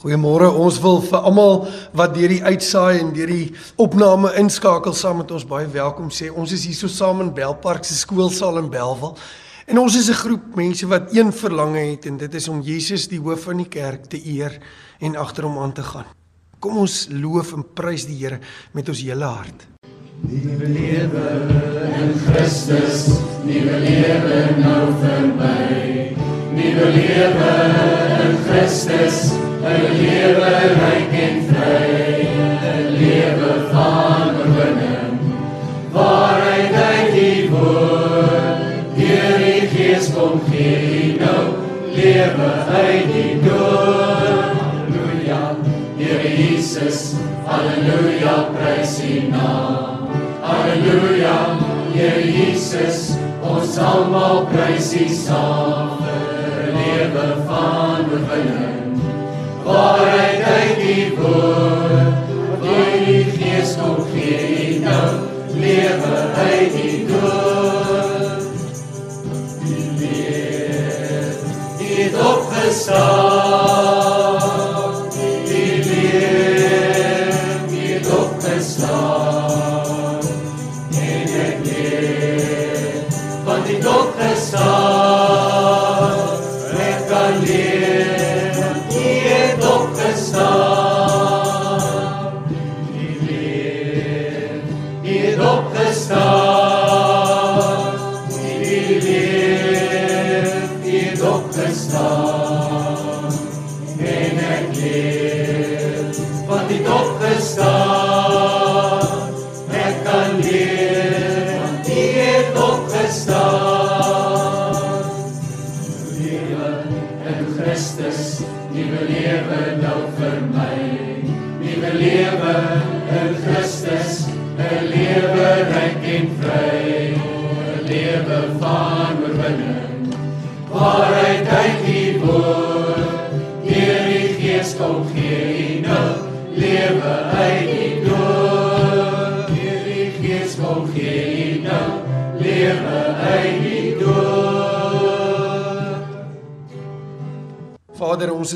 Goeiemôre. Ons wil vir almal wat deur die uitsaai en deur die opname inskakel saam met ons baie welkom sê. Ons is hier so saam in Belpark se skoolsaal in Belwel. En ons is 'n groep mense wat een verlange het en dit is om Jesus die hoof van die kerk te eer en agter hom aan te gaan. Kom ons loof en prys die Here met ons hele hart. Nuwe lewe in Christus, nuwe lewe nou vir my. Nuwe lewe in Christus 'n lewe ryk en vry, 'n lewe van oorwinning. Waarheid uit die woord, deur die Gees kom gee nou lewe uit die dood. Halleluja, Here Jesus, halleluja, prys U naam. Halleluja, Here Jesus, ons almal prys U saam vir lewe van oorwinning waarheid uit die woord wat die gees kom gee nou lewe uit die dood die leer die het opgestaan wat het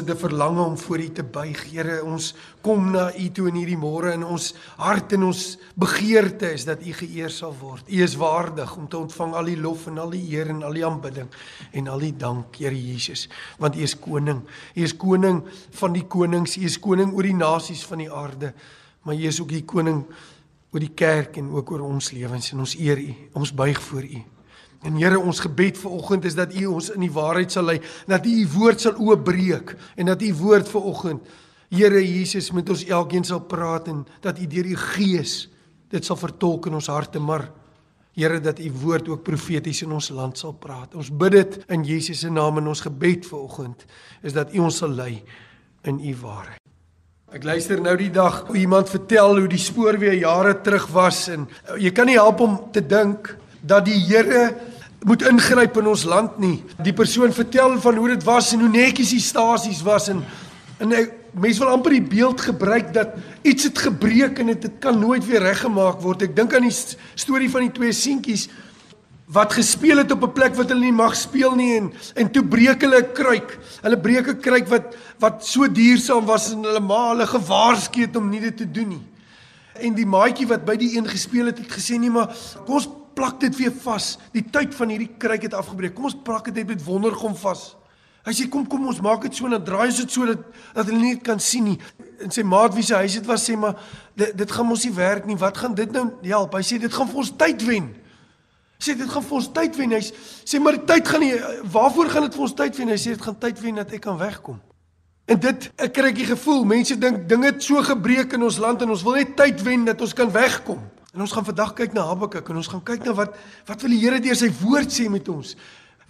Het 'n verlange om voor U te buig. Here, ons kom na U toe in hierdie môre en ons hart en ons begeerte is dat U geëer sal word. U is waardig om te ontvang al die lof en al die eer en al die aanbidding en al die dank, Here Jesus, want U is koning. U is koning van die konings. U is koning oor die nasies van die aarde. Maar U is ook die koning oor die kerk en ook oor ons lewens en ons eer U. Ons buig voor U. En Here, ons gebed vir oggend is dat U ons in die waarheid sal lei, dat U U woord sal oopbreek en dat U woord vir oggend Here Jesus met ons elkeen sal praat en dat U deur U Gees dit sal vertolk in ons harte, maar Here dat U woord ook profeties in ons land sal praat. Ons bid dit in Jesus se naam en ons gebed vir oggend is dat U ons sal lei in U waarheid. Ek luister nou die dag hoe iemand vertel hoe die spoorweë jare terug was en jy kan nie help om te dink dat die Here moet ingryp in ons land nie. Die persoon vertel van hoe dit was en hoe netjies die stasies was en en mense wil amper die beeld gebruik dat iets het gebreek en dit kan nooit weer reggemaak word. Ek dink aan die storie van die twee seentjies wat gespeel het op 'n plek wat hulle nie mag speel nie en en toe breek hulle 'n kruik. Hulle breek 'n kruik wat wat so duursaam was en hulle ma hulle gewaarsku het om nie dit te doen nie. En die maatjie wat by die een gespeel het, het gesê nee maar kom ons plak dit weer vas. Die tyd van hierdie kruik het afgebreek. Kom ons plak dit net met wondergom vas. Hy sê kom kom ons maak dit so en dan draai ons dit so dat dat hulle nie kan sien nie. En sy maat wie se huis dit was sê maar dit dit gaan mos nie werk nie. Wat gaan dit nou help? Hy sê dit gaan vir ons tyd wen. Sê dit gaan vir ons tyd wen. Hy sê maar die tyd gaan nie waarvoor gaan dit vir ons tyd wen? Hy sê dit gaan tyd wen dat ek kan wegkom. En dit ek kry 'n gevoel, mense dink dinge het so gebreek in ons land en ons wil net tyd wen dat ons kan wegkom. En ons gaan vandag kyk na Habakuk en ons gaan kyk na wat wat wil die Here deur sy woord sê met ons.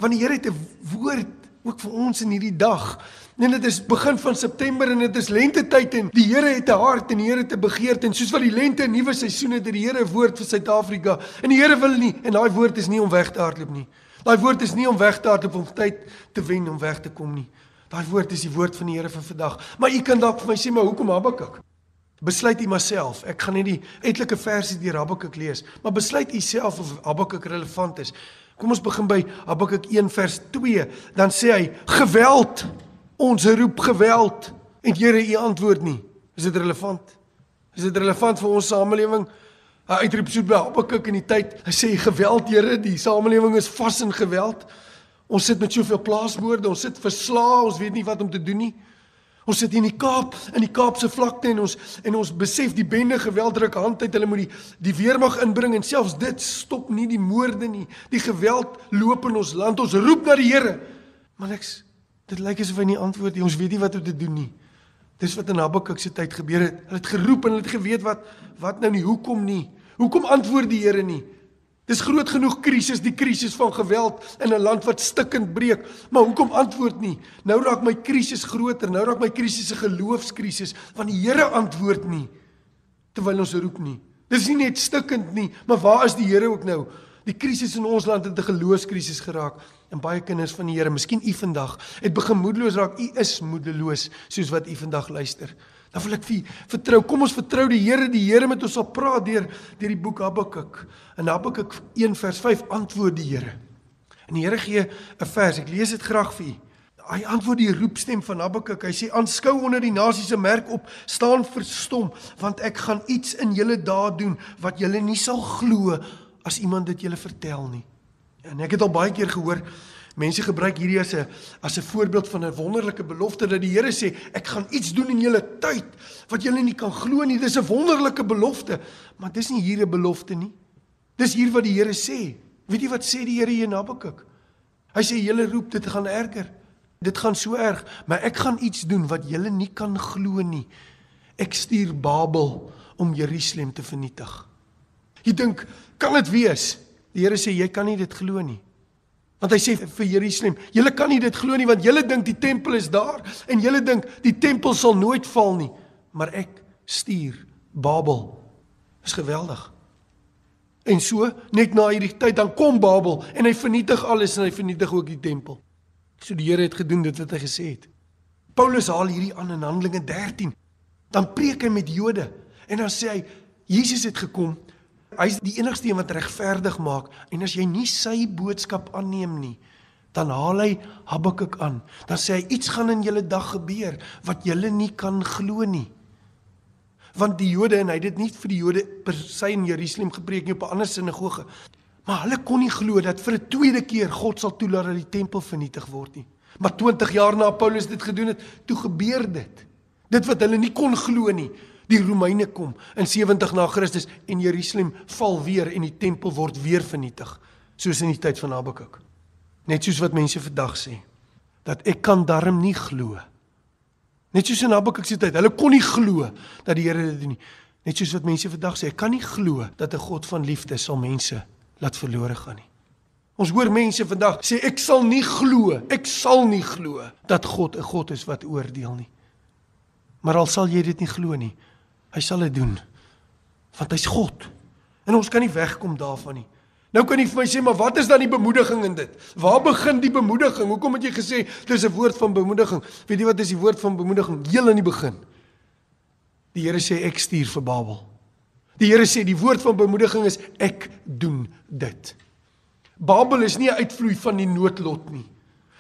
Want die Here het 'n woord ook vir ons in hierdie dag. En dit is begin van September en dit is lentetyd en die Here het 'n hart en die Here het 'n begeerte en soos wat die lente 'n nuwe seisoen het, het die Here 'n woord vir Suid-Afrika. En die Here wil nie en daai woord is nie om weg te hardloop nie. Daai woord is nie om weg te hardloop om tyd te wen om weg te kom nie. Daai woord is die woord van die Here vir vandag. Maar u kan dalk vir my sê, maar hoekom Habakuk? Besluit u maar self. Ek gaan net die etlike verse deur Habakuk lees, maar besluit u self of Habakuk relevant is. Kom ons begin by Habakuk 1 vers 2. Dan sê hy: "Geweld, ons roep geweld En Here, U antwoord nie. Is dit relevant? Is dit relevant vir ons samelewing? Hy uitroep so by Habakuk in die tyd. Hy sê geweld, Here, die samelewing is vas in geweld. Ons sit met soveel plaasmoorde, ons sit verslae, ons weet nie wat om te doen nie. Ons sit in die Kaap, in die Kaapse vlakte en ons en ons besef die bende geweld druk hand uit. Hulle moet die die weermag inbring en selfs dit stop nie die moorde nie. Die geweld loop in ons land. Ons roep na die Here. Maar niks. Dit lyk asof hy nie antwoord nie. Ons weet nie wat om te doen nie. Dis wat in Habakuk se tyd gebeur het. Hulle het geroep en hulle het geweet wat wat nou nie. Hoekom nie? Hoekom antwoord die Here nie? Dis groot genoeg krisis, die krisis van geweld in 'n land wat stikkend breek. Maar hoekom antwoord nie? Nou raak my krisis groter. Nou raak my krisis 'n geloofskrisis want die Here antwoord nie terwyl ons roep nie. Dis nie net stikkend nie, maar waar is die Here ook nou? Die krisis in ons land het 'n geloofskrisis geraak en baie kinders van die Here, miskien u vandag, het begin moedeloos raak. U is moedeloos soos wat u vandag luister. Dan wil ek vir vertrou. Kom ons vertrou die Here. Die Here met ons sal praat deur deur die boek Habakuk. In Habakuk 1 vers 5 antwoord die Here. En die Here gee 'n vers. Ek lees dit graag vir u. Hy antwoord die roepstem van Habakuk. Hy sê: "Aanskou onder die nasies se merk op, staan verstom, want ek gaan iets in julle dae doen wat julle nie sal glo as iemand dit julle vertel nie." En ek het al baie keer gehoor Mense gebruik hierdie as 'n as 'n voorbeeld van 'n wonderlike belofte dat die Here sê ek gaan iets doen in julle tyd wat julle nie kan glo nie. Dis 'n wonderlike belofte, maar dis nie hier 'n belofte nie. Dis hier wat die Here sê. Weet jy wat sê die Here hier in Habakuk? Hy sê julle roep dit gaan erger. Dit gaan so erg, maar ek gaan iets doen wat julle nie kan glo nie. Ek stuur Babel om Jerusalem te vernietig. Jy dink, kan dit wees? Die Here sê jy kan nie dit glo nie. Want hy sê vir Jerusalem, julle kan nie dit glo nie want julle dink die tempel is daar en julle dink die tempel sal nooit val nie, maar ek stuur Babel. Is geweldig. En so, net na hierdie tyd dan kom Babel en hy vernietig alles en hy vernietig ook die tempel. So die Here het gedoen dit wat hy gesê het. Paulus haal hierdie aan in Handelinge 13. Dan preek hy met Jode en dan sê hy Jesus het gekom Hy's die enigste een wat regverdig maak en as jy nie sy boodskap aanneem nie, dan haal hy Habakuk aan. Dan sê hy iets gaan in julle dag gebeur wat julle nie kan glo nie. Want die Jode en hy het dit nie vir die Jode per se in Jerusalem gepreek nie op 'n ander sinagoge. Maar hulle kon nie glo dat vir 'n tweede keer God sal toelaat dat die tempel vernietig word nie. Maar 20 jaar na Paulus dit gedoen het, toe gebeur dit. Dit wat hulle nie kon glo nie. Die Romeine kom in 70 na Christus en Jerusalem val weer en die tempel word weer vernietig, soos in die tyd van Habakuk. Net soos wat mense vandag sê dat ek kan darm nie glo. Net soos in Habakuk se tyd, hulle kon nie glo dat die Here dit doen nie. Net soos wat mense vandag sê, ek kan nie glo dat 'n God van liefde sal mense laat verlore gaan nie. Ons hoor mense vandag sê ek sal nie glo, ek sal nie glo dat God 'n God is wat oordeel nie. Maar al sal jy dit nie glo nie, Hy sal dit doen. Want hy's God. En ons kan nie wegkom daarvan nie. Nou kan jy vir my sê, maar wat is dan die bemoediging in dit? Waar begin die bemoediging? Hoekom het jy gesê dis 'n woord van bemoediging? Weet jy wat is die woord van bemoediging? Heel in die begin. Die Here sê ek stuur vir Babel. Die Here sê die woord van bemoediging is ek doen dit. Babel is nie 'n uitvloei van die noodlot nie.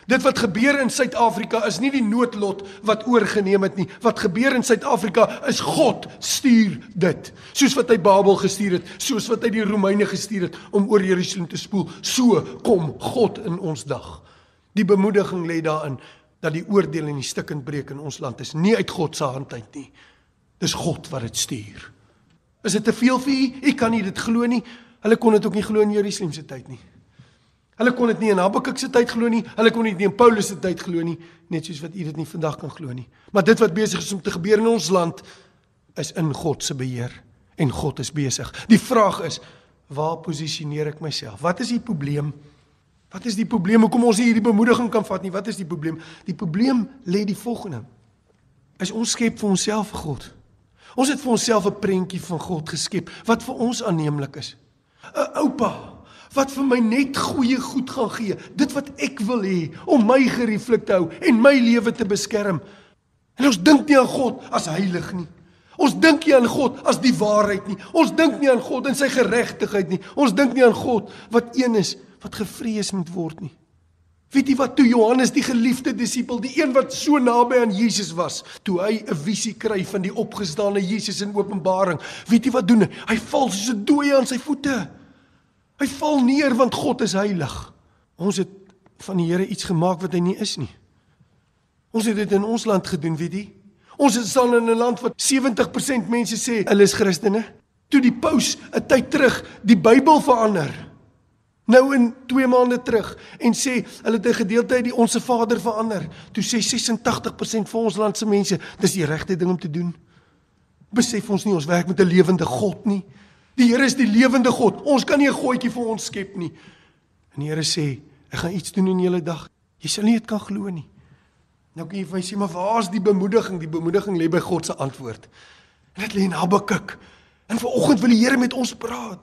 Dit wat gebeur in Suid-Afrika is nie die noodlot wat oorgeneem het nie. Wat gebeur in Suid-Afrika is God stuur dit. Soos wat hy Babel gestuur het, soos wat hy die Romeine gestuur het om oor Jerusalem te spoel, so kom God in ons dag. Die bemoediging lê daarin dat die oordeel en die stikkend breek in ons land is nie uit God se hand uit nie. Dis God wat dit stuur. Is dit te veel vir u? U kan nie dit glo nie. Hulle kon dit ook nie glo in Jerusalem se tyd nie. Hulle kon dit nie in Habakuk se tyd glo nie, hulle kon dit nie in Paulus se tyd glo nie, net soos wat u dit nie vandag kan glo nie. Maar dit wat besig is om te gebeur in ons land is in God se beheer en God is besig. Die vraag is, waar posisioneer ek myself? Wat is die probleem? Wat is die probleem hoekom ons nie hierdie bemoediging kan vat nie? Wat is die probleem? Die probleem lê die volgende. Is ons skep vir onsself God. Ons het vir onsself 'n prentjie van God geskep wat vir ons aanneemlik is. 'n Oupa wat vir my net goeie goed gaan gee, dit wat ek wil hê om my gerieflik te hou en my lewe te beskerm. En ons dink nie aan God as heilig nie. Ons dink nie aan God as die waarheid nie. Ons dink nie aan God en sy geregtigheid nie. Ons dink nie aan God wat een is wat gevrees moet word nie. Weet jy wat toe Johannes die geliefde disipel, die een wat so naby aan Jesus was, toe hy 'n visie kry van die opgestane Jesus in Openbaring, weet jy wat doen hy? Hy val soos 'n dooie aan sy voete. Hy val neer want God is heilig. Ons het van die Here iets gemaak wat hy nie is nie. Ons het dit in ons land gedoen, weet jy? Ons is dan in 'n land wat 70% mense sê hulle is Christene. Toe die paus 'n tyd terug die Bybel verander. Nou in 2 maande terug en sê hulle het 'n gedeelte uit die Onse Vader verander. Toe sê 86% van ons land se mense dis die regte ding om te doen. Besef ons nie ons werk met 'n lewende God nie. Die Here is die lewende God. Ons kan nie 'n gootjie vir ons skep nie. En die Here sê, ek gaan iets doen in julle dag. Jy sal nie dit kan glo nie. Nou kan jy vir my sê, maar waar is die bemoediging? Die bemoediging lê by God se antwoord. En dit lê in Habakuk. En vanoggend wil die Here met ons praat.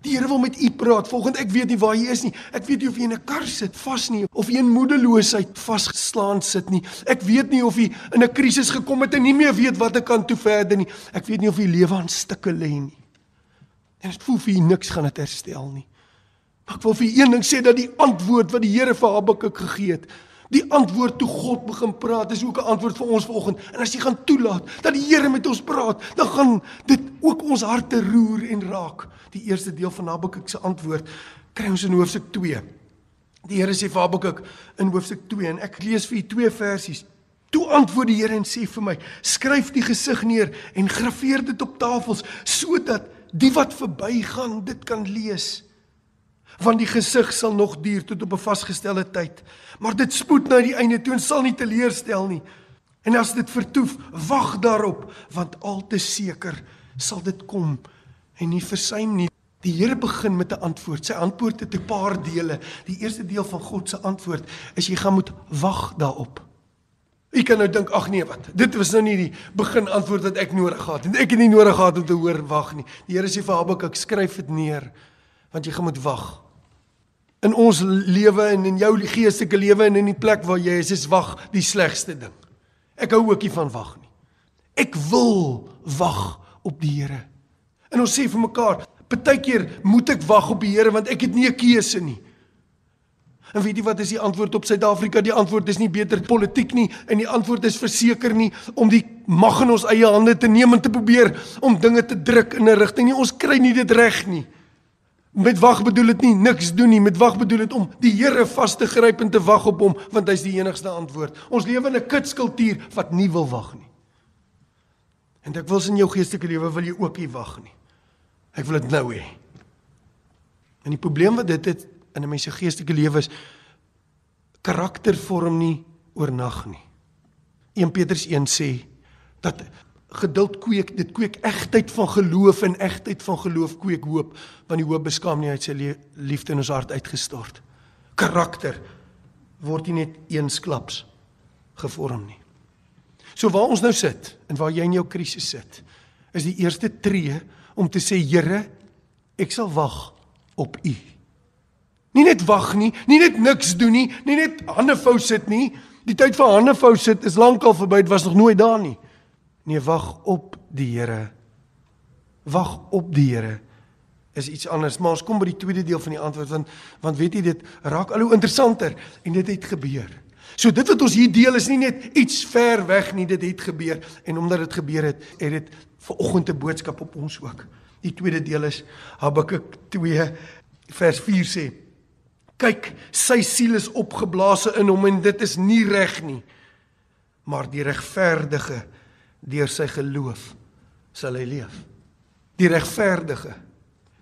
Die Here wil met u praat. Volgende ek weet nie waar jy is nie. Ek weet nie of jy in 'n kar sit vas nie of jy in moedeloosheid vasgeslaan sit nie. Ek weet nie of jy in 'n krisis gekom het en nie meer weet wat ek kan toe verder nie. Ek weet nie of jy lewe aan stukke lê nie. En dit voel vir jy niks gaan dit herstel nie. Maar ek wil vir een ding sê dat die antwoord wat die Here vir Habakuk gegee het, die antwoord toe God begin praat, is ook 'n antwoord vir ons vanoggend. En as jy gaan toelaat dat die Here met ons praat, dan gaan dit ook ons harte roer en raak. Die eerste deel van Habakuk se antwoord kry ons in hoofstuk 2. Die Here sê vir Habakuk in hoofstuk 2 en ek lees vir u twee versies. Toe antwoord die Here en sê vir my: "Skryf die gesig neer en graweer dit op tafels sodat die wat verbygaan dit kan lees." want die gesig sal nog duur tot op 'n vasgestelde tyd. Maar dit spoed na die einde toe en sal nie teleurstel nie. En as dit vertoef, wag daarop, want al te seker sal dit kom en nie versuim nie. Die Here begin met 'n antwoord. Sy antwoord het 'n paar dele. Die eerste deel van God se antwoord is jy gaan moet wag daarop. Ek kan nou dink, ag nee, wat? Dit was nou nie die begin antwoord wat ek nodig gehad het. Ek het nie nodig gehad om te hoor wag nie. Die Here sê vir Habakuk, skryf dit neer want jy gaan moet wag in ons lewe en in jou geestelike lewe en in die plek waar jy is, is wag die slegste ding. Ek hou ook nie van wag nie. Ek wil wag op die Here. En ons sê vir mekaar, partykeer moet ek wag op die Here want ek het nie 'n keuse nie. En weet jy wat is die antwoord op Suid-Afrika? Die antwoord is nie beter politiek nie en die antwoord is verseker nie om die mag in ons eie hande te neem en te probeer om dinge te druk in 'n rigting nie. Ons kry nie dit reg nie. Met wag bedoel dit nie niks doen nie, met wag bedoel dit om die Here vas te gryp en te wag op hom, want hy's die enigste antwoord. Ons lewe in 'n kitskultuur wat nie wil wag nie. En ek wil in jou geestelike lewe wil jy ook nie wag nie. Ek wil dit nou hê. En die probleem wat dit het in 'n mens se geestelike lewe is karakter vorm nie oornag nie. 1 Petrus 1 sê dat geduld kweek dit kweek egtheid van geloof en egtheid van geloof kweek hoop want die hoop beskaam nie uit sy liefde in ons hart uitgestort. Karakter word nie net eensklaps gevorm nie. So waar ons nou sit en waar jy in jou krisis sit is die eerste tree om te sê Here ek sal wag op u nie net wag nie nie net niks doen nie nie net hande vou sit nie die tyd vir hande vou sit is lankal verby dit was nog nooit daar nie Nee, wag op die Here. Wag op die Here is iets anders, maar ons kom by die tweede deel van die antwoord want want weet jy dit raak al hoe interessanter en dit het gebeur. So dit wat ons hier deel is nie net iets ver weg nie, dit het gebeur en omdat dit gebeur het, het dit vir oggend 'n boodskap op ons ook. Die tweede deel is Habakuk 2 vers 4 sê: Kyk, sy siel is opgeblaas in hom en dit is nie reg nie. Maar die regverdige deur sy geloof sal hy leef. Die regverdige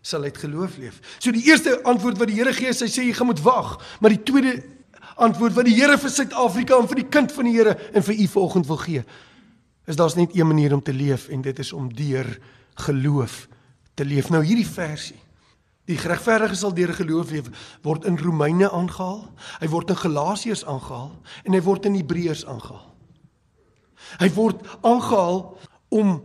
sal uit geloof leef. So die eerste antwoord wat die Here gee, hy sê jy gaan moet wag, maar die tweede antwoord wat die Here vir Suid-Afrika en vir die kind van die Here en vir u vanoggend wil gee, is daar's net een manier om te leef en dit is om deur geloof te leef. Nou hierdie versie Die geregverdige sal deur geloof leef word in Romeine aangehaal, hy word in Galasiërs aangehaal en hy word in Hebreërs aangehaal. Hy word aangehaal om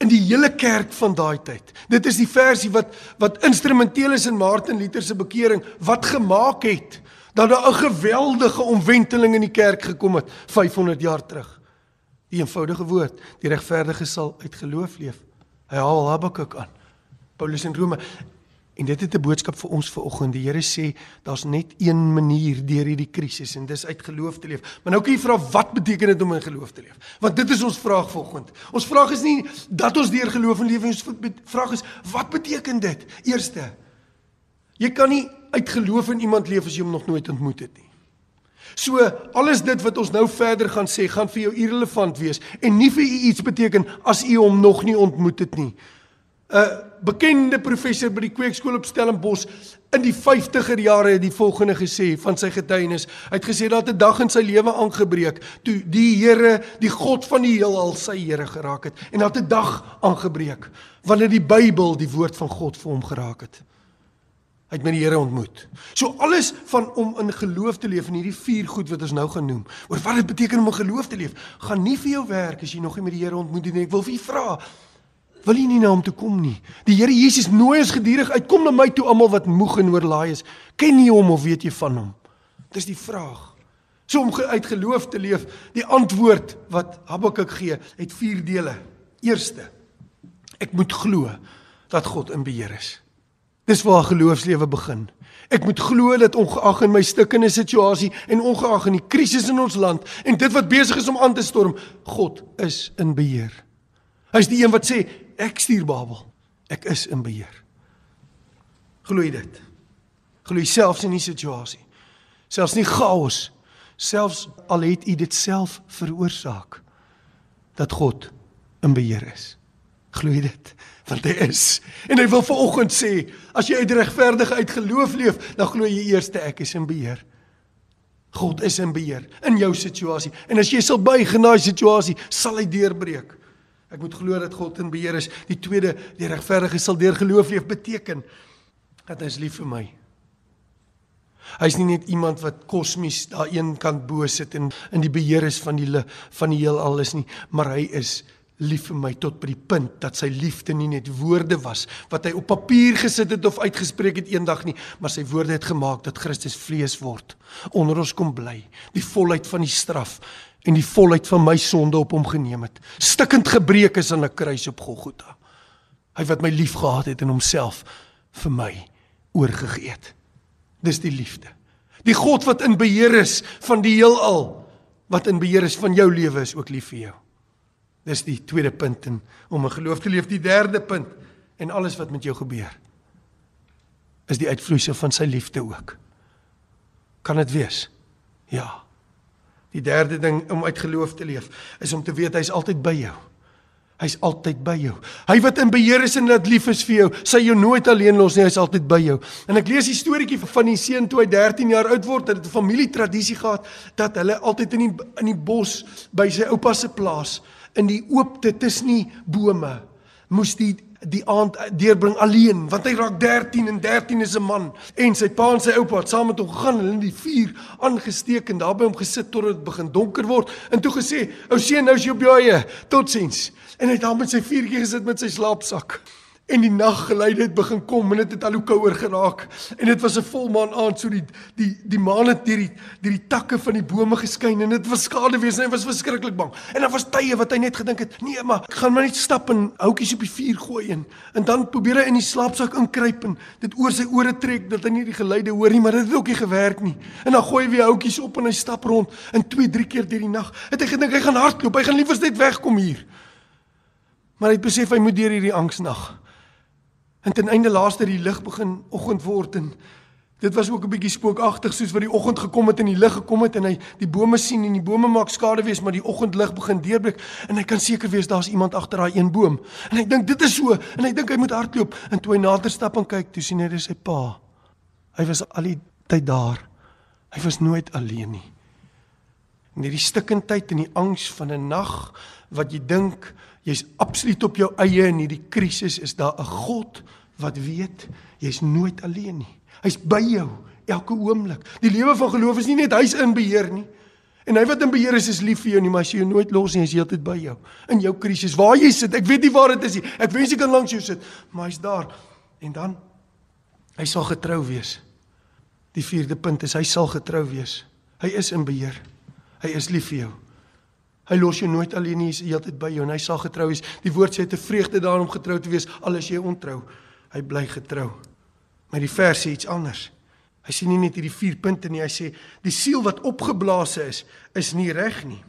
in die hele kerk van daai tyd. Dit is die versie wat wat instrumenteel is in Martin Luther se bekering wat gemaak het dat daar 'n geweldige omwenteling in die kerk gekom het 500 jaar terug. Die eenvoudige woord, die regverdige sal uit geloof leef. Hy haal Habakuk aan. Paulus in Rome En dit het 'n boodskap vir ons vanoggend. Die Here sê daar's net een manier deur hierdie krisis en dis uit geloof te leef. Maar nou kan jy vra wat beteken dit om in geloof te leef? Want dit is ons vraag vanoggend. Ons vraag is nie dat ons deur geloof in lewe ons vraag is wat beteken dit? Eerste. Jy kan nie uit geloof in iemand leef as jy hom nog nooit ontmoet het nie. So alles dit wat ons nou verder gaan sê, gaan vir jou irrelevant wees en nie vir u iets beteken as u hom nog nie ontmoet het nie. 'n bekende professor by die Kweekskool op Stellenbosch in die 50er jare het die volgende gesê van sy getuienis. Hy het gesê dat 'n dag in sy lewe aangebreek toe die Here, die God van die heelal sy Here geraak het en dat 'n dag aangebreek wanneer die Bybel die woord van God vir hom geraak het. Hy het met die Here ontmoet. So alles van om in geloof te leef in hierdie vier goed wat ons nou gaan noem, oor wat dit beteken om in geloof te leef, gaan nie vir jou werk as jy nog nie met die Here ontmoet nie. Ek wil vir u vra, wil jy nie na hom toe kom nie. Die Here Jesus nooi ons gedurig uit, kom na my toe almal wat moeg en oorlaai is. Ken jy hom of weet jy van hom? Dis die vraag. So om uit geloof te leef, die antwoord wat Habakuk gee, het vier dele. Eerste, ek moet glo dat God in beheer is. Dis waar geloofslewe begin. Ek moet glo dat ongeag in my stikkende situasie en ongeag in die krisis in ons land en dit wat besig is om aan te storm, God is in beheer. Hy's die een wat sê ek stuur Babel. Ek is in beheer. Glo jy dit? Glo jy selfs in die situasie? Selfs nie chaos, selfs al het u dit self veroorsaak dat God in beheer is. Glo jy dit? Want hy is. En hy wil vanoggend sê, as jy uit regverdige uit geloof leef, dan glo jy eers ek is in beheer. God is in beheer in jou situasie. En as jy sal buig in daai situasie, sal hy deurbreek. Ek moet glo dat God in beheer is. Die tweede, die regverdige sal deur geloof leef beteken dat hy is lief vir my. Hy's nie net iemand wat kosmies daar een kant bo sit en in die beheer is van die van die heelal is nie, maar hy is lief vir my tot by die punt dat sy liefde nie net woorde was wat hy op papier gesit het of uitgespreek het eendag nie, maar sy woorde het gemaak dat Christus vlees word, onder ons kom bly, die volheid van die straf en die volheid van my sonde op hom geneem het. Stikkend gebreek is aan 'n kruis op Golgotha. Hy wat my liefgehad het en homself vir my oorgegee het. Dis die liefde. Die God wat in beheer is van die heelal, wat in beheer is van jou lewe is ook lief vir jou. Dis die tweede punt in om 'n geloof te leef. Die derde punt en alles wat met jou gebeur is die uitvloeisel van sy liefde ook. Kan dit wees? Ja. Die derde ding om uit geloof te leef is om te weet hy's altyd by jou. Hy's altyd by jou. Hy wat in beheer is en wat lief is vir jou, sê jou nooit alleen los nie, hy's altyd by jou. En ek lees die storieetjie van die seun toe hy 13 jaar oud word, het 'n familietradisie gehad dat hulle altyd in die in die bos by sy oupa se plaas in die oopte tussen die bome moes die die aand deurbring alleen want hy raak 13 en 13 is 'n man. En sy pa en sy oupa het saam met hom gegaan hulle in die vuur aangesteek en daar by hom gesit tot dit begin donker word. En toe gesê ou seun nou is jy op jou eie. Totsiens. En hy het daar met sy vuurtjie gesit met sy slaapsak en die naggeleide het begin kom en dit het al hoe kouer geraak. En dit was 'n volmaan aand so die die die maan het deur die deur die takke van die bome geskyn en dit was skade wees en hy was verskriklik bang. En daar was tye wat hy net gedink het nee maar ek gaan maar net stap en houtjies op die vuur gooi en en dan probeer hy in die slaapsak inkruip en dit oor sy ore trek dat hy nie die geluide hoor nie maar dit het ook nie gewerk nie. En dan gooi hy weer houtjies op en hy stap rond en twee drie keer deur die nag het hy gedink hy gaan hardloop hy gaan liewers net wegkom hier. Maar hy het besef hy moet deur hierdie angsnag En ten einde laaste die lig begin oggend word en dit was ook 'n bietjie spookagtig soos wat die oggend gekom het en die lig gekom het en hy die bome sien en die bome maak skade wees maar die oggendlig begin deurbreek en hy kan seker wees daar's iemand agter daai een boom. En hy dink dit is so en hy dink hy moet hardloop en toe hy nader stap en kyk, toe sien hy dis sy pa. Hy was al die tyd daar. Hy was nooit alleen nie. In hierdie stikkindheid en die angs van 'n nag wat jy dink jy's absoluut op jou eie in hierdie krisis is daar 'n God wat weet jy's nooit alleen nie. Hy's by jou elke oomblik. Die lewe van geloof is nie net hy's in beheer nie. En hy wat in beheer is is lief vir jou nie, maar as jy jou nooit los nie, is hy altyd by jou in jou krisis. Waar jy sit, ek weet nie waar dit is nie. Ek wens ek kan langs jou sit, maar hy's daar. En dan hy sal getrou wees. Die vierde punt is hy sal getrou wees. Hy is in beheer. Hy is lief vir jou. Hy los jou nooit alleen nie, hy is heeltyd by jou en hy sal getrou wees. Die woord sê te vreugde daarom getrou te wees al is jy ontrou. Hy bly getrou. Maar die vers sê iets anders. Hy sê nie net hierdie vier punte nie, hy sê die siel wat opgeblaas is, is nie reg nie.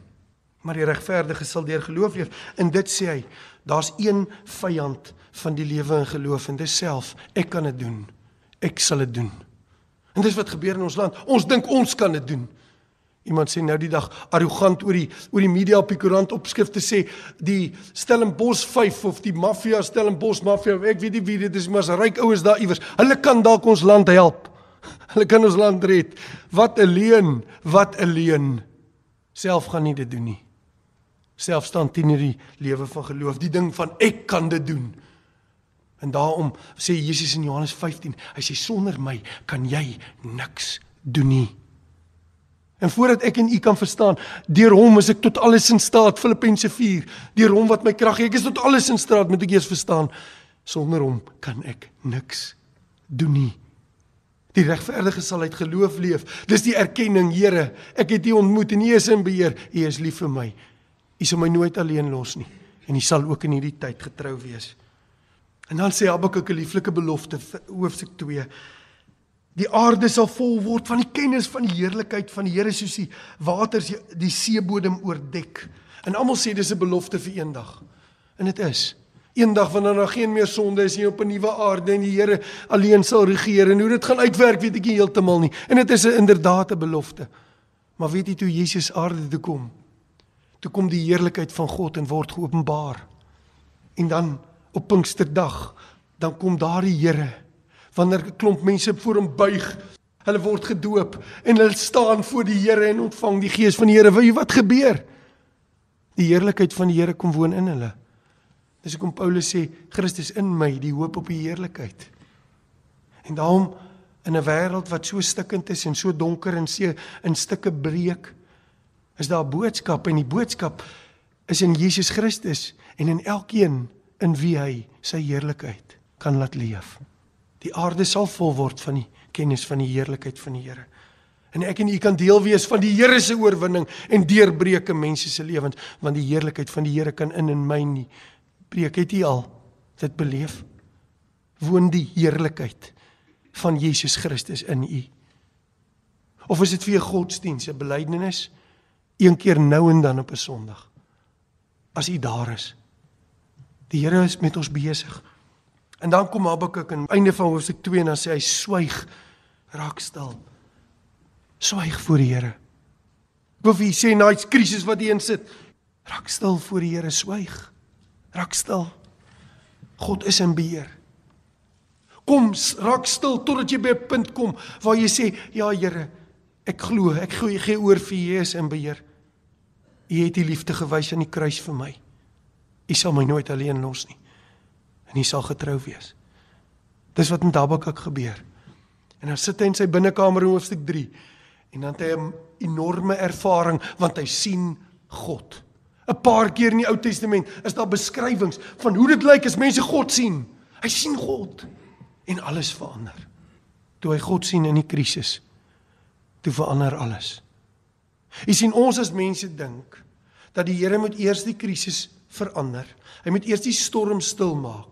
Maar die regverdige sal deur geloof leef. En dit sê hy, daar's een vyand van die lewe en geloof en dis self. Ek kan dit doen. Ek sal dit doen. En dis wat gebeur in ons land. Ons dink ons kan dit doen. Iemand sê nou die dag arrogant oor die oor die media op die koerant opskrifte sê die Stellenbosch 5 of die maffia Stellenbosch maffia ek weet nie wie dit is maar as ryk oues daar iewers. Hulle kan dalk ons land help. Hulle kan ons land red. Wat 'n leuen wat 'n leuen. Self gaan nie dit doen nie. Self staan teen die lewe van geloof. Die ding van ek kan dit doen. En daarom sê Jesus in Johannes 15 hy sê sonder my kan jy niks doen nie En voordat ek en u kan verstaan, deur hom is ek tot alles in staat, Filippense 4. Deur hom wat my krag gee, ek is tot alles in staat, moet ek eers verstaan. Sonder hom kan ek niks doen nie. Die regverdige sal uit geloof leef. Dis die erkenning, Here, ek het U ontmoet en U is in beheer. U is lief vir my. U sal my nooit alleen los nie en U sal ook in hierdie tyd getrou wees. En dan sê Habakuk 'n lieflike belofte, hoofstuk 2. Die aarde sal vol word van die kennis van die heerlikheid van die Here soos die waters die seebodem oordek. En almal sê dis 'n belofte vir eendag. En dit is. Eendag wanneer daar geen meer sonde is nie op 'n nuwe aarde en die Here alleen sal regeer en hoe dit gaan uitwerk weet ek nie heeltemal nie. En dit is 'n inderdaad 'n belofte. Maar weet jy toe Jesus aarde toe kom? Toe kom die heerlikheid van God en word geopenbaar. En dan op Pinksterdag dan kom daardie Here wanneer 'n klomp mense voor hom buig, hulle word gedoop en hulle staan voor die Here en ontvang die gees van die Here. Weet jy wat gebeur? Die heerlikheid van die Here kom woon in hulle. Dis hoekom Paulus sê Christus in my, die hoop op die heerlikheid. En daarom in 'n wêreld wat so stikkend is en so donker en se in stukke breek, is daar 'n boodskap en die boodskap is in Jesus Christus en in elkeen in wie hy sy heerlikheid kan laat leef. Die aarde sal vol word van die kennis van die heerlikheid van die Here. En ek en u kan deel wees van die Here se oorwinning en deurbreuke mense se lewens, want die heerlikheid van die Here kan in en my nie breek. Het u al dit beleef? Woon die heerlikheid van Jesus Christus in u? Of is dit vir 'n godsdiens, 'n belydenis een keer nou en dan op 'n Sondag? As u daar is. Die Here is met ons besig. En dan kom Habakuk aan einde van hoofstuk 2 en dan sê hy swyg, raak stil. Swyg voor die Here. Of hy sê na 'n krisis wat hy insit, raak stil voor die Here, swyg. Raak stil. God is in beheer. Kom, raak stil totdat jy by 'n punt kom waar jy sê, ja Here, ek glo, ek gee gee oor vir U is in beheer. U het U liefde gewys aan die kruis vir my. U sal my nooit alleen los nie en hy sal getrou wees. Dis wat met Habakuk gebeur. En dan sit hy in sy binnekamer in hoofstuk 3 en dan het hy 'n enorme ervaring want hy sien God. 'n Paar keer in die Ou Testament is daar beskrywings van hoe dit lyk as mense God sien. Hy sien God en alles verander. Toe hy God sien in die krisis, toe verander alles. Jy sien ons as mense dink dat die Here moet eers die krisis verander. Hy moet eers die storm stil maak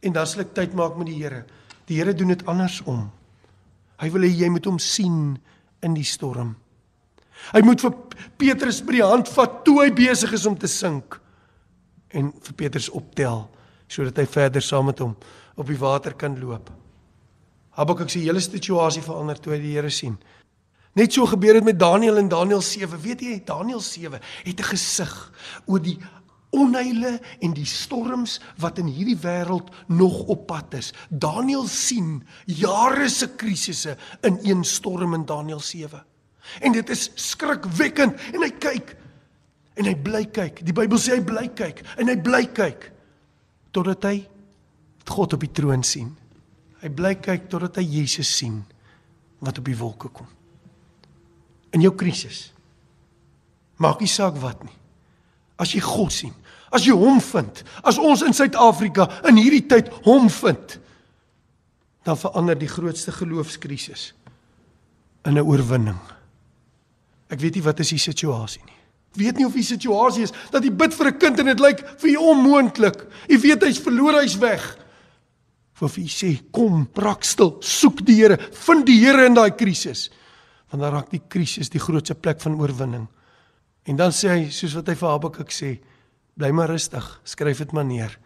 en dan sal ek tyd maak met die Here. Die Here doen dit andersom. Hy wil hê jy moet hom sien in die storm. Hy moet vir Petrus by die hand vat toe hy besig is om te sink en vir Petrus optel sodat hy verder saam met hom op die water kan loop. Habakuk se hele situasie verander toe hy die Here sien. Net so gebeur dit met Daniël in Daniël 7. Weet jy, Daniël 7 het 'n gesig oor die onheile en die storms wat in hierdie wêreld nog op pad is. Daniël sien jare se krisisse in een storm in Daniël 7. En dit is skrikwekkend en hy kyk en hy bly kyk. Die Bybel sê hy bly kyk en hy bly kyk totdat hy God op die troon sien. Hy bly kyk totdat hy Jesus sien wat op die wolke kom. In jou krisis maak nie saak wat nie. As jy God sien, as jy hom vind, as ons in Suid-Afrika in hierdie tyd hom vind, dan verander die grootste geloofskrisis in 'n oorwinning. Ek weet nie wat is die situasie nie. Ek weet nie of die situasie is dat jy bid vir 'n kind en dit lyk vir jou onmoontlik. Jy weet hy's verlore, hy's weg. Vir u sê, kom, raak stil, soek die Here, vind die Here in daai krisis. Want dan raak die krisis die grootste plek van oorwinning. En dan sê hy, soos wat hy vir Habakuk sê, bly maar rustig, skryf dit maar neer.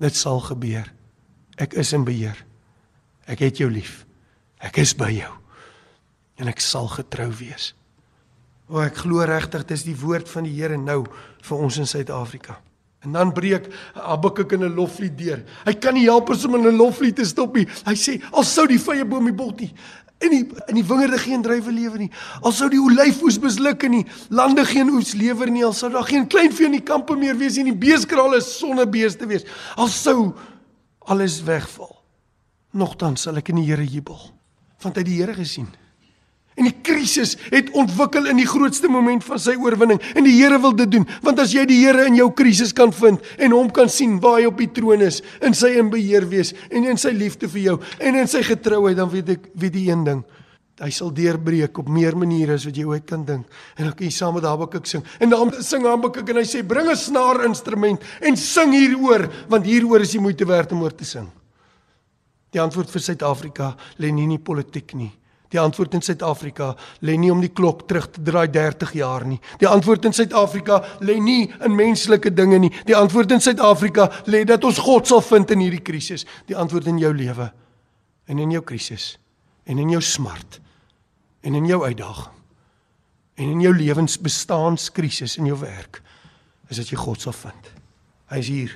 Dit sal gebeur. Ek is in beheer. Ek het jou lief. Ek is by jou. En ek sal getrou wees. O, ek glo regtig dis die woord van die Here nou vir ons in Suid-Afrika. En dan breek Habakuk in 'n loflied deur. Hy kan nie help om in 'n loflied te stop nie. Hy sê al sou die vrye boom die bot nie in die in die wingerde geen druiwe lewe nie. Al sou die olyfoes misluk en die lande geen oes lewer nie, al sou daar geen kleinvee in die kampe meer wees nie, die beeskrale sonnebeeste wees. Al sou alles wegval. Nogtans sal ek in die Here jubel, want hy het die Here gesien. En die krisis het ontwikkel in die grootste moment van sy oorwinning. En die Here wil dit doen want as jy die Here in jou krisis kan vind en hom kan sien waar hy op die troon is in sy in beheer wees en in sy liefde vir jou en in sy getrouheid dan weet ek weet die een ding. Hy sal deurbreek op meer maniere as wat jy ooit kan dink. En dan kan jy saam met Habakuk sing. En dan sing Habakuk en hy sê bring 'n snaar instrument en sing hieroor want hieroor is die moeite werd om oor te sing. Die antwoord vir Suid-Afrika lê nie in die politiek nie Die antwoord in Suid-Afrika lê nie om die klok terug te draai 30 jaar nie. Die antwoord in Suid-Afrika lê nie in menslike dinge nie. Die antwoord in Suid-Afrika lê dat ons God sal vind in hierdie krisis. Die antwoord in jou lewe en in jou krisis en in jou smart en in jou uitdaging en in jou lewensbestaanskrisis in jou werk is dat jy God sal vind. Hy is hier.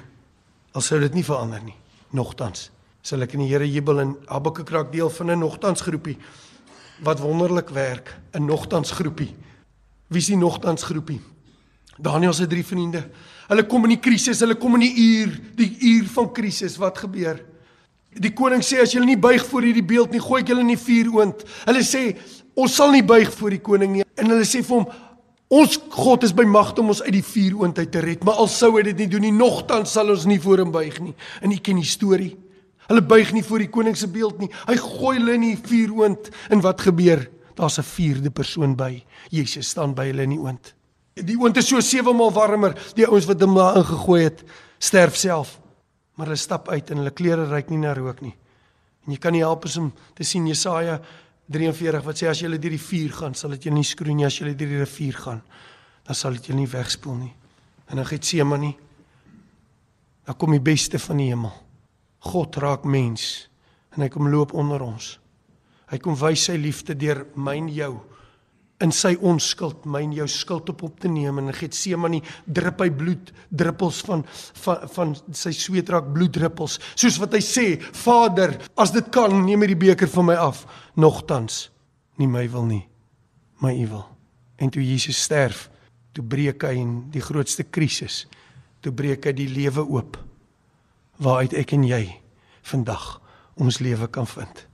Al sou dit nie verander nie. Nogtans sal ek in die Here jubel en Habakuk raak deel van 'n nogtansgroepie wat wonderlik werk, 'n nogtansgroepie. Wie is die nogtansgroepie? Daniel se drie vriende. Hulle kom in die krisis, hulle kom in die uur, die uur van krisis. Wat gebeur? Die koning sê as julle nie buig voor hierdie beeld nie, gooi ek julle in die vuuroond. Hulle sê ons sal nie buig voor die koning nie. En hulle sê vir hom ons God is by mag om ons uit die vuuroond uit te red, maar al sou hy dit nie doen nie, nogtans sal ons nie voor hom buig nie. En u ken die storie. Hulle buig nie voor die koning se beeld nie. Hy gooi hulle in die vuuroond en wat gebeur? Daar's 'n vierde persoon by. Jesus staan by hulle in die oond. Die oond is so sewe maal warmer. Die ouens wat hom daar ingegooi het, sterf self. Maar hulle stap uit en hulle klere ruik nie na rook nie. En jy kan nie help as om te sien Jesaja 43 wat sê as jy deur die vuur gaan, sal dit jou nie skroei nie as jy deur die rivier gaan. Dan sal dit jou nie wegspoel nie. En dan Getsemane. Dan kom die beste van die hemel. God raak mens en hy kom loop onder ons. Hy kom wys sy liefde deur my en jou. In sy onskuld, my en jou skuld op op te neem. En Getsemane drup hy bloed druppels van van van sy sweet raak bloeddruppels. Soos wat hy sê Vader as dit kan neem hierdie beker van my af. Nogtans nie my wil nie my u wil. En toe Jesus sterf toe breek hy in die grootste krisis toe breek hy die lewe oop waaruit ek en jy vandag ons lewe kan vind.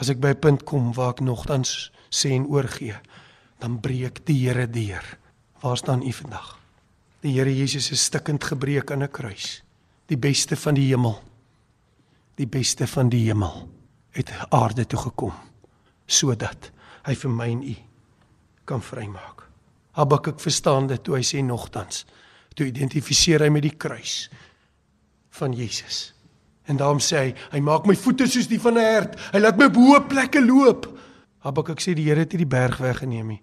As ek by 'n punt kom waar ek nogtans sê en oorgee, dan breek die Here deur. Waar staan u vandag? Die Here Jesus is stikkend gebreek aan 'n kruis. Die beste van die hemel. Die beste van die hemel het aarde toe gekom sodat hy vir my en u kan vrymaak. Habakuk verstaan dit toe hy sê nogtans. Toe identifiseer hy met die kruis van Jesus. En daarom sê hy, hy maak my voete soos die van 'n hert. Hy laat my op hoë plekke loop. Habakuk sê die Here het nie die berg weggeneem nie.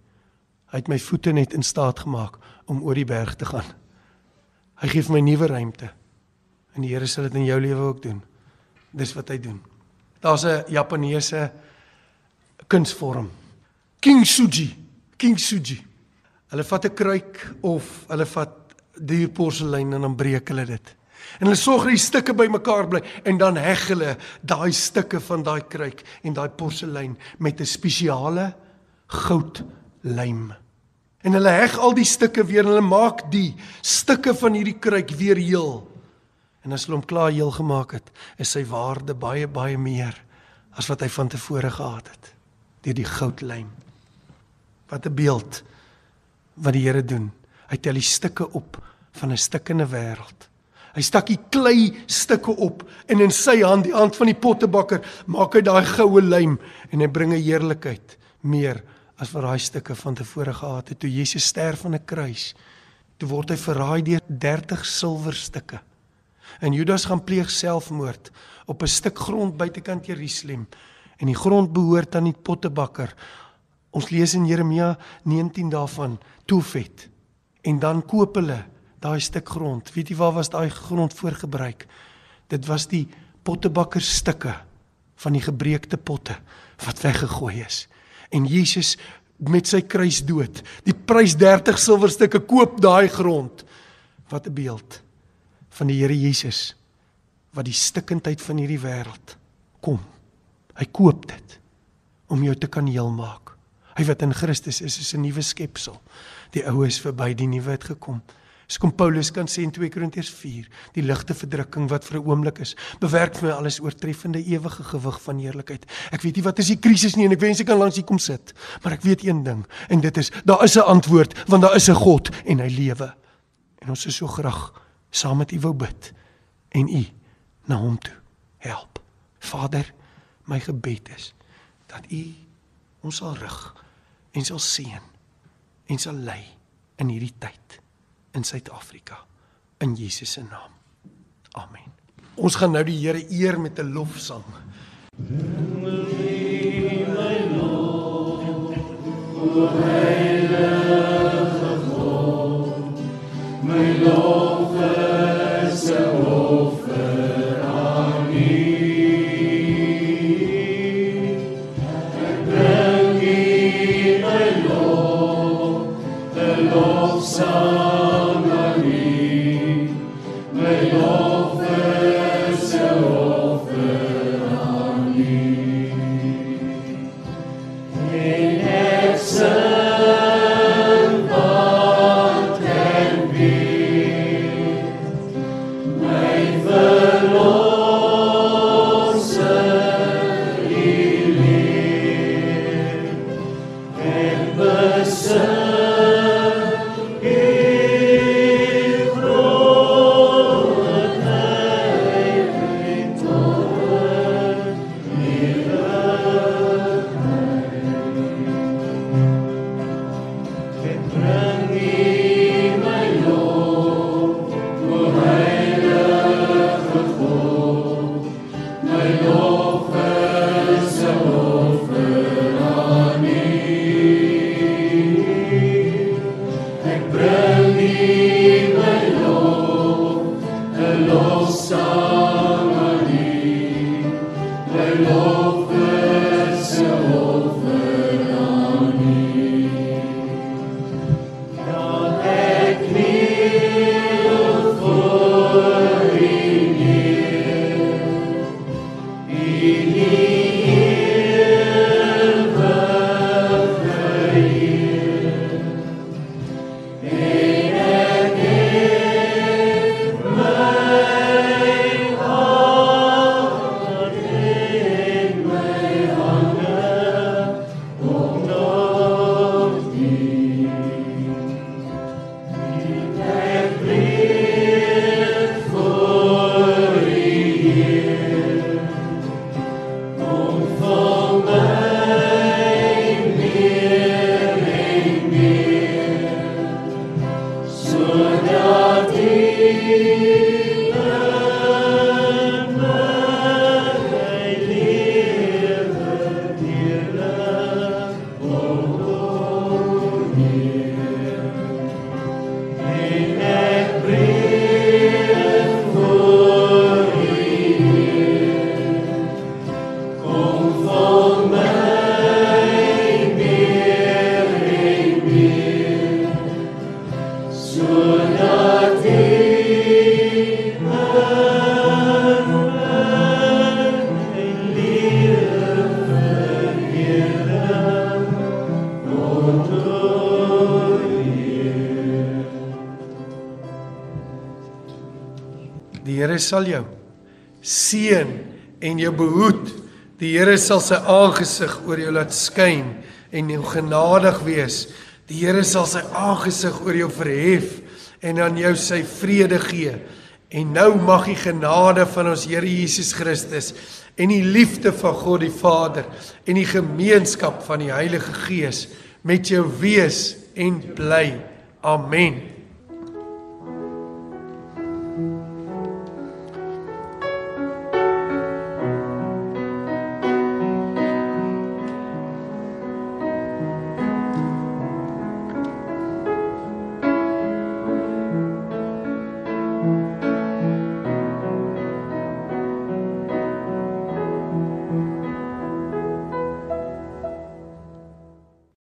Hy het my voete net in staat gemaak om oor die berg te gaan. Hy gee vir my nuwe ruimte. En die Here sal dit in jou lewe ook doen. Dis wat hy doen. Daar's 'n Japaneese kunsvorm. Kintsugi, kintsugi. Hulle vat 'n kruik of hulle vat duur porselein en dan breek hulle dit. En hulle sorg dat die stukke bymekaar bly en dan heg hulle daai stukke van daai kruik en daai porselein met 'n spesiale goudlym. En hulle heg al die stukke weer en hulle maak die stukke van hierdie kruik weer heel. En as hulle hom klaar heel gemaak het, is sy waarde baie baie meer as wat hy van tevore gehad het deur die goudlym. Wat 'n beeld wat die Here doen. Hy tel die stukke op van 'n stukkende wêreld. Hy stak die klei stukke op en in sy hand, die hand van die pottebakker, maak hy daai goue lym en hy bring 'n heerlikheid meer as wat daai stukke van tevore gehad het toe Jesus sterf aan 'n kruis. Toe word hy verraai deur 30 silwerstukke. En Judas gaan pleeg selfmoord op 'n stuk grond buitekant Jerusalem en die grond behoort aan die pottebakker. Ons lees in Jeremia 19 daarvan Tofet. En dan koop hulle daai stuk grond. Weet jy waar was daai grond voorgebruik? Dit was die pottebakkerstukke van die gebreekte potte wat weggegooi is. En Jesus met sy kruisdood, die prys 30 silwerstukke koop daai grond. Wat 'n beeld van die Here Jesus wat die stikkindheid van hierdie wêreld kom. Hy koop dit om jou te kan heel maak. Hy wat in Christus is, is 'n nuwe skepsel. Die ou is verby, die nuwe het gekom. Dis kom Paulus kan sê in 2 Korintiërs 4, die ligte verdrukking wat vir 'n oomblik is, bewerk vir my alles oortreffende ewige gewig van heerlikheid. Ek weet nie wat is die krisis nie en ek wens ek kan langs hier kom sit, maar ek weet een ding en dit is daar is 'n antwoord want daar is 'n God en hy lewe. En ons is so graag saam met u wou bid en u na hom toe help. Vader, my gebed is dat u ons sal rig en sal seën en sal lei in hierdie tyd in Suid-Afrika in Jesus se naam. Amen. Ons gaan nou die Here eer met 'n lofsang. My lof is 'n Here sal jou seën en jou behoed. Die Here sal sy aangesig oor jou laat skyn en jou genadig wees. Die Here sal sy aangesig oor jou verhef en aan jou sy vrede gee. En nou mag die genade van ons Here Jesus Christus en die liefde van God die Vader en die gemeenskap van die Heilige Gees met jou wees en bly. Amen.